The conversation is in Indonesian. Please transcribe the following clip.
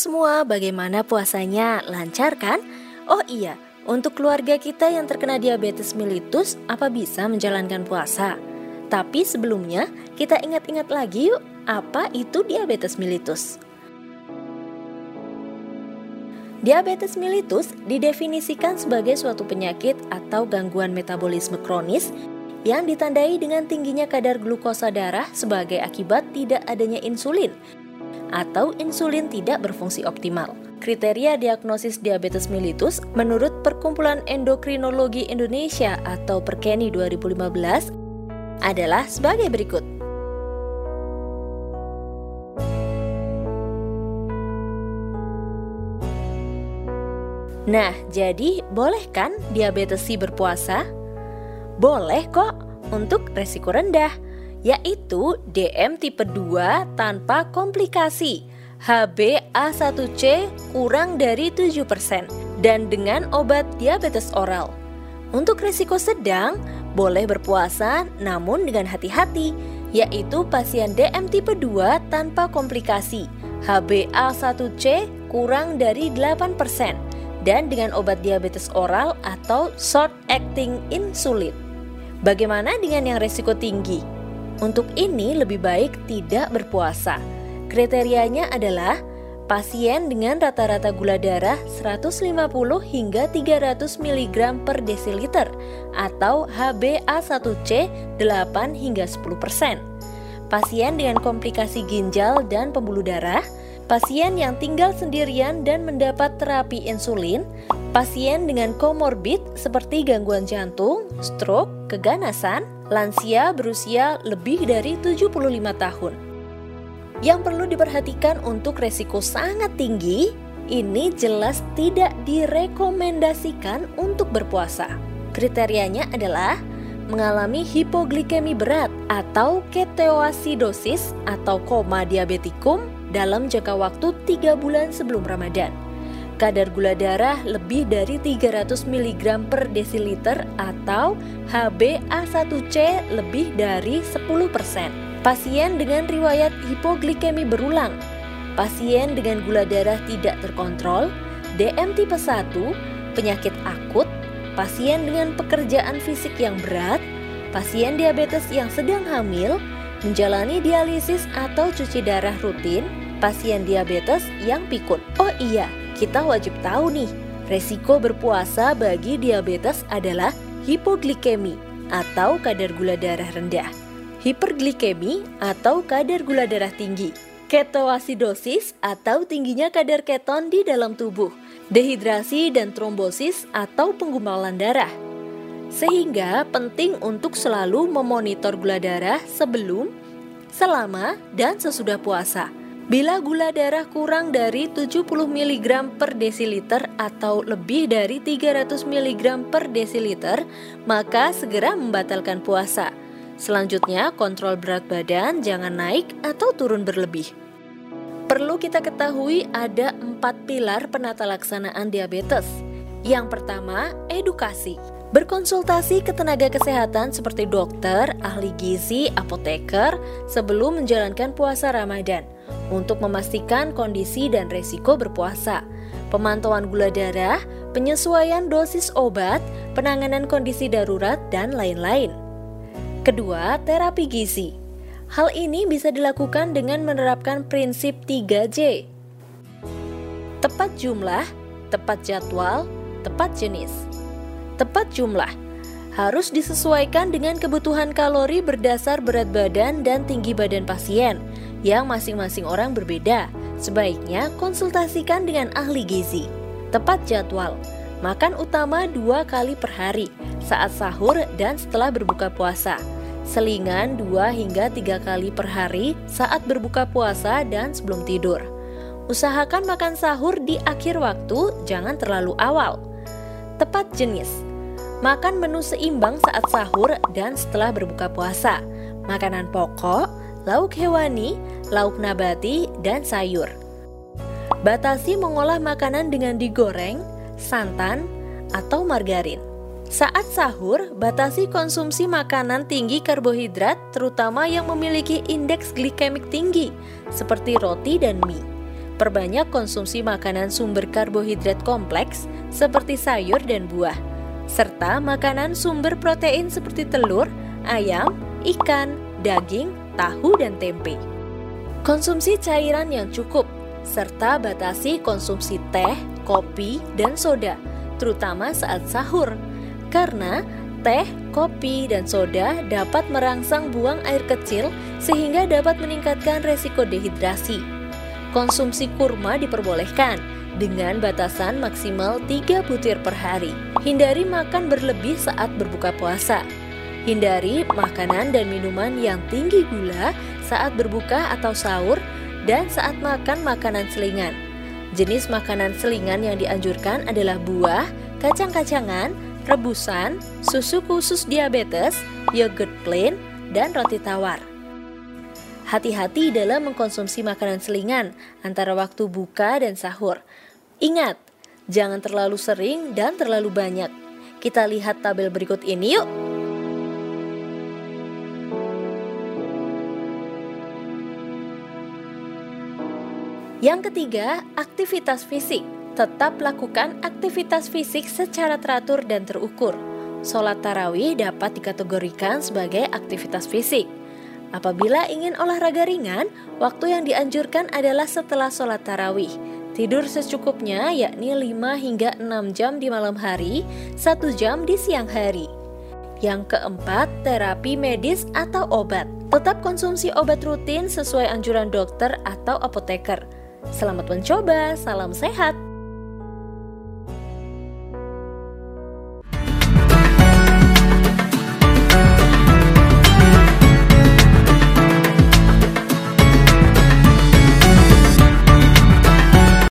semua, bagaimana puasanya? Lancar kan? Oh iya, untuk keluarga kita yang terkena diabetes mellitus, apa bisa menjalankan puasa? Tapi sebelumnya, kita ingat-ingat lagi yuk, apa itu diabetes mellitus? Diabetes mellitus didefinisikan sebagai suatu penyakit atau gangguan metabolisme kronis yang ditandai dengan tingginya kadar glukosa darah sebagai akibat tidak adanya insulin atau insulin tidak berfungsi optimal. Kriteria diagnosis diabetes mellitus menurut Perkumpulan Endokrinologi Indonesia atau Perkeni 2015 adalah sebagai berikut. Nah, jadi boleh kan diabetes berpuasa? Boleh kok untuk resiko rendah yaitu DM tipe 2 tanpa komplikasi, HbA1c kurang dari 7% dan dengan obat diabetes oral. Untuk risiko sedang, boleh berpuasa namun dengan hati-hati, yaitu pasien DM tipe 2 tanpa komplikasi, HbA1c kurang dari 8% dan dengan obat diabetes oral atau short acting insulin. Bagaimana dengan yang risiko tinggi? Untuk ini lebih baik tidak berpuasa. Kriterianya adalah pasien dengan rata-rata gula darah 150 hingga 300 mg per desiliter atau HbA1c 8 hingga 10%. Pasien dengan komplikasi ginjal dan pembuluh darah, pasien yang tinggal sendirian dan mendapat terapi insulin, pasien dengan komorbid seperti gangguan jantung, stroke, keganasan, lansia berusia lebih dari 75 tahun. Yang perlu diperhatikan untuk resiko sangat tinggi, ini jelas tidak direkomendasikan untuk berpuasa. Kriterianya adalah mengalami hipoglikemi berat atau ketoasidosis atau koma diabetikum dalam jangka waktu 3 bulan sebelum Ramadan kadar gula darah lebih dari 300 mg per desiliter atau HbA1c lebih dari 10%. Pasien dengan riwayat hipoglikemi berulang, pasien dengan gula darah tidak terkontrol, DM tipe 1, penyakit akut, pasien dengan pekerjaan fisik yang berat, pasien diabetes yang sedang hamil, menjalani dialisis atau cuci darah rutin, pasien diabetes yang pikun. Oh iya, kita wajib tahu nih, resiko berpuasa bagi diabetes adalah hipoglikemi atau kadar gula darah rendah, hiperglikemi atau kadar gula darah tinggi, ketoasidosis atau tingginya kadar keton di dalam tubuh, dehidrasi dan trombosis atau penggumpalan darah. Sehingga penting untuk selalu memonitor gula darah sebelum, selama, dan sesudah puasa Bila gula darah kurang dari 70 mg per desiliter atau lebih dari 300 mg per desiliter, maka segera membatalkan puasa. Selanjutnya, kontrol berat badan jangan naik atau turun berlebih. Perlu kita ketahui ada empat pilar penata laksanaan diabetes. Yang pertama, edukasi. Berkonsultasi ke tenaga kesehatan seperti dokter, ahli gizi, apoteker sebelum menjalankan puasa Ramadan untuk memastikan kondisi dan resiko berpuasa, pemantauan gula darah, penyesuaian dosis obat, penanganan kondisi darurat, dan lain-lain. Kedua, terapi gizi. Hal ini bisa dilakukan dengan menerapkan prinsip 3J. Tepat jumlah, tepat jadwal, tepat jenis. Tepat jumlah harus disesuaikan dengan kebutuhan kalori berdasar berat badan dan tinggi badan pasien yang masing-masing orang berbeda. Sebaiknya konsultasikan dengan ahli gizi. Tepat jadwal. Makan utama dua kali per hari, saat sahur dan setelah berbuka puasa. Selingan dua hingga tiga kali per hari saat berbuka puasa dan sebelum tidur. Usahakan makan sahur di akhir waktu, jangan terlalu awal. Tepat jenis. Makan menu seimbang saat sahur dan setelah berbuka puasa. Makanan pokok, lauk hewani, lauk nabati, dan sayur. Batasi mengolah makanan dengan digoreng, santan, atau margarin. Saat sahur, batasi konsumsi makanan tinggi karbohidrat, terutama yang memiliki indeks glikemik tinggi, seperti roti dan mie. Perbanyak konsumsi makanan sumber karbohidrat kompleks seperti sayur dan buah, serta makanan sumber protein seperti telur, ayam, ikan, daging, tahu, dan tempe. Konsumsi cairan yang cukup, serta batasi konsumsi teh, kopi, dan soda, terutama saat sahur, karena teh, kopi, dan soda dapat merangsang buang air kecil sehingga dapat meningkatkan resiko dehidrasi. Konsumsi kurma diperbolehkan dengan batasan maksimal 3 butir per hari. Hindari makan berlebih saat berbuka puasa. Hindari makanan dan minuman yang tinggi gula saat berbuka atau sahur dan saat makan makanan selingan. Jenis makanan selingan yang dianjurkan adalah buah, kacang-kacangan, rebusan, susu khusus diabetes, yogurt plain, dan roti tawar. Hati-hati dalam mengkonsumsi makanan selingan antara waktu buka dan sahur. Ingat, jangan terlalu sering dan terlalu banyak. Kita lihat tabel berikut ini yuk. Yang ketiga, aktivitas fisik. Tetap lakukan aktivitas fisik secara teratur dan terukur. Sholat tarawih dapat dikategorikan sebagai aktivitas fisik. Apabila ingin olahraga ringan, waktu yang dianjurkan adalah setelah sholat tarawih. Tidur secukupnya yakni 5 hingga 6 jam di malam hari, 1 jam di siang hari. Yang keempat, terapi medis atau obat. Tetap konsumsi obat rutin sesuai anjuran dokter atau apoteker. Selamat mencoba, salam sehat.